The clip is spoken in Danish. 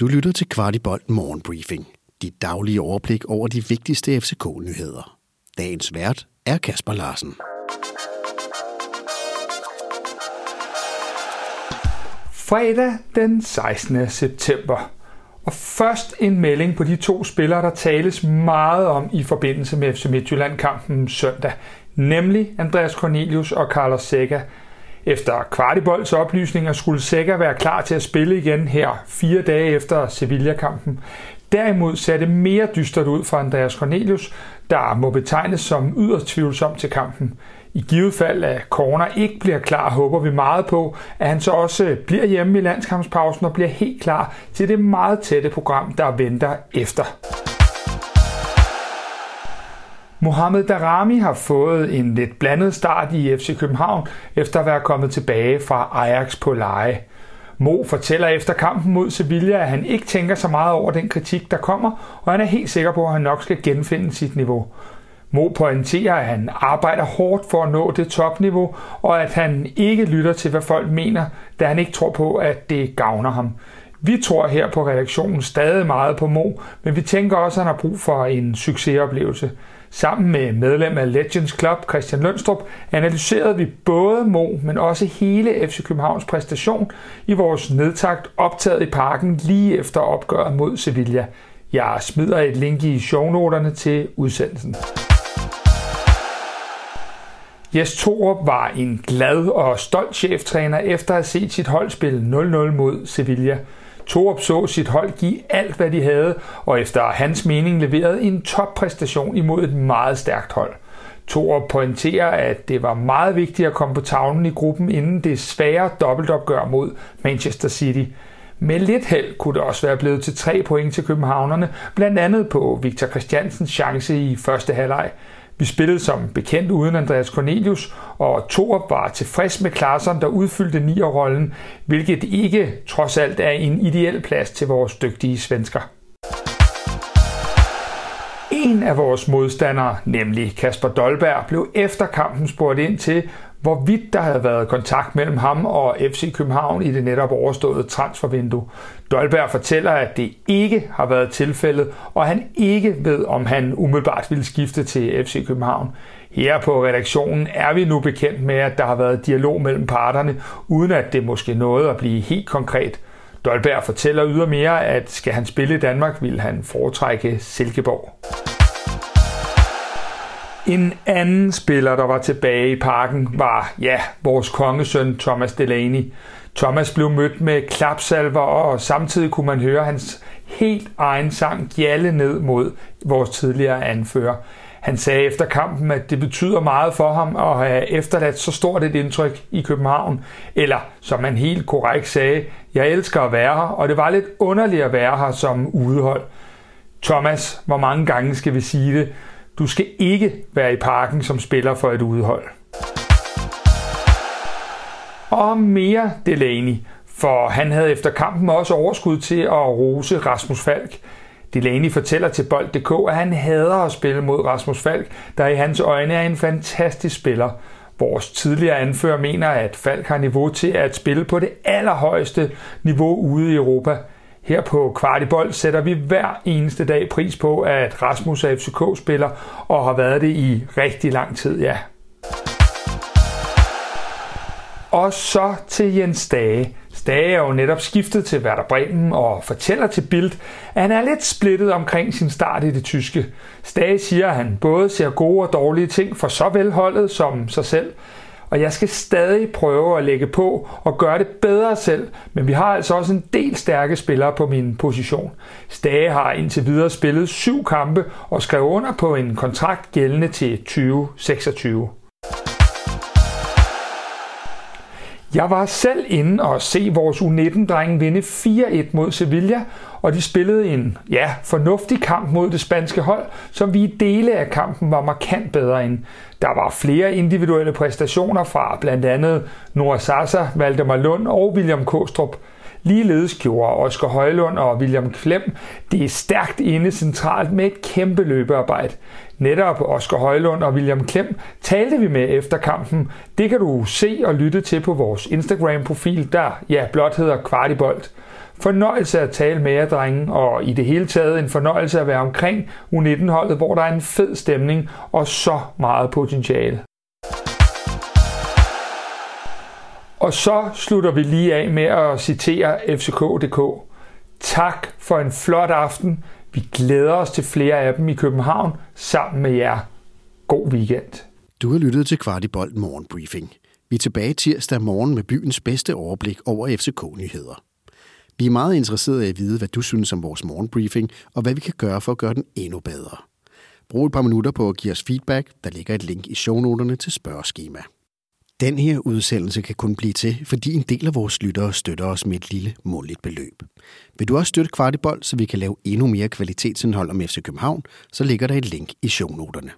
Du lytter til Kvartibolt Morgenbriefing. Dit daglige overblik over de vigtigste FCK-nyheder. Dagens vært er Kasper Larsen. Fredag den 16. september. Og først en melding på de to spillere, der tales meget om i forbindelse med FC Midtjylland-kampen søndag, nemlig Andreas Cornelius og Carlos Seca. Efter Kvartibolds oplysninger skulle Sækker være klar til at spille igen her fire dage efter Sevilla-kampen. Derimod ser det mere dystert ud for Andreas Cornelius, der må betegnes som yderst tvivlsom til kampen. I givet fald, at Corner ikke bliver klar, håber vi meget på, at han så også bliver hjemme i landskampspausen og bliver helt klar til det meget tætte program, der venter efter. Mohamed Darami har fået en lidt blandet start i FC København, efter at være kommet tilbage fra Ajax på leje. Mo fortæller efter kampen mod Sevilla, at han ikke tænker så meget over den kritik, der kommer, og han er helt sikker på, at han nok skal genfinde sit niveau. Mo pointerer, at han arbejder hårdt for at nå det topniveau, og at han ikke lytter til, hvad folk mener, da han ikke tror på, at det gavner ham. Vi tror her på redaktionen stadig meget på Mo, men vi tænker også, at han har brug for en succesoplevelse. Sammen med medlem af Legends Club, Christian Lønstrup, analyserede vi både Mo, men også hele FC Københavns præstation i vores nedtagt optaget i parken lige efter opgøret mod Sevilla. Jeg smider et link i shownoterne til udsendelsen. Jes Torup var en glad og stolt cheftræner efter at have set sit hold spille 0-0 mod Sevilla. Torup så sit hold give alt, hvad de havde, og efter hans mening leverede en toppræstation imod et meget stærkt hold. Torup pointerer, at det var meget vigtigt at komme på tavlen i gruppen inden det svære dobbeltopgør mod Manchester City. Med lidt held kunne det også være blevet til tre point til københavnerne, blandt andet på Victor Christiansens chance i første halvleg. Vi spillede som bekendt uden Andreas Cornelius, og Torup var tilfreds med Klaarsson, der udfyldte nierrollen, hvilket ikke trods alt er en ideel plads til vores dygtige svensker. En af vores modstandere, nemlig Kasper Dolberg, blev efter kampen spurgt ind til, hvorvidt der havde været kontakt mellem ham og FC København i det netop overståede transfervindue. Dolberg fortæller, at det ikke har været tilfældet, og han ikke ved, om han umiddelbart ville skifte til FC København. Her på redaktionen er vi nu bekendt med, at der har været dialog mellem parterne, uden at det måske nåede at blive helt konkret. Dolberg fortæller ydermere, at skal han spille i Danmark, vil han foretrække Silkeborg. En anden spiller, der var tilbage i parken, var, ja, vores kongesøn Thomas Delaney. Thomas blev mødt med klapsalver, og samtidig kunne man høre hans helt egen sang gjalle ned mod vores tidligere anfører. Han sagde efter kampen, at det betyder meget for ham at have efterladt så stort et indtryk i København. Eller, som han helt korrekt sagde, jeg elsker at være her, og det var lidt underligt at være her som udehold. Thomas, hvor mange gange skal vi sige det? Du skal ikke være i parken som spiller for et udhold. Og mere Delaney, for han havde efter kampen også overskud til at rose Rasmus Falk. Delaney fortæller til Bold.dk, at han hader at spille mod Rasmus Falk, der i hans øjne er en fantastisk spiller. Vores tidligere anfører mener, at Falk har niveau til at spille på det allerhøjeste niveau ude i Europa – her på Kvartibold sætter vi hver eneste dag pris på, at Rasmus er FCK-spiller og har været det i rigtig lang tid, ja. Og så til Jens Dage. Stage er jo netop skiftet til Werder Bremen og fortæller til Bild, at han er lidt splittet omkring sin start i det tyske. Stage siger, at han både ser gode og dårlige ting for såvel holdet som sig selv, og jeg skal stadig prøve at lægge på og gøre det bedre selv, men vi har altså også en del stærke spillere på min position. Stage har indtil videre spillet syv kampe og skrev under på en kontrakt gældende til 2026. Jeg var selv inde og se vores U19-drenge vinde 4-1 mod Sevilla, og de spillede en ja, fornuftig kamp mod det spanske hold, som vi i dele af kampen var markant bedre end. Der var flere individuelle præstationer fra blandt andet Nora Sasa, Valdemar Lund og William Kostrup. Ligeledes gjorde Oscar Højlund og William Klem det er stærkt inde centralt med et kæmpe løbearbejde. Netop Oscar Højlund og William Klem talte vi med efter kampen. Det kan du se og lytte til på vores Instagram-profil, der ja, blot hedder Kvartibolt. fornøjelse at tale med jer, drenge, og i det hele taget en fornøjelse at være omkring U19-holdet, hvor der er en fed stemning og så meget potentiale. Og så slutter vi lige af med at citere FCK.dk. Tak for en flot aften. Vi glæder os til flere af dem i København sammen med jer. God weekend. Du har lyttet til Kvartibolt Morgenbriefing. Vi er tilbage tirsdag morgen med byens bedste overblik over FCK-nyheder. Vi er meget interesserede i at vide, hvad du synes om vores morgenbriefing, og hvad vi kan gøre for at gøre den endnu bedre. Brug et par minutter på at give os feedback. Der ligger et link i shownoterne til spørgeskema. Den her udsendelse kan kun blive til, fordi en del af vores lyttere støtter os med et lille måligt beløb. Vil du også støtte Kvartibold, så vi kan lave endnu mere kvalitetsindhold om FC København, så ligger der et link i shownoterne.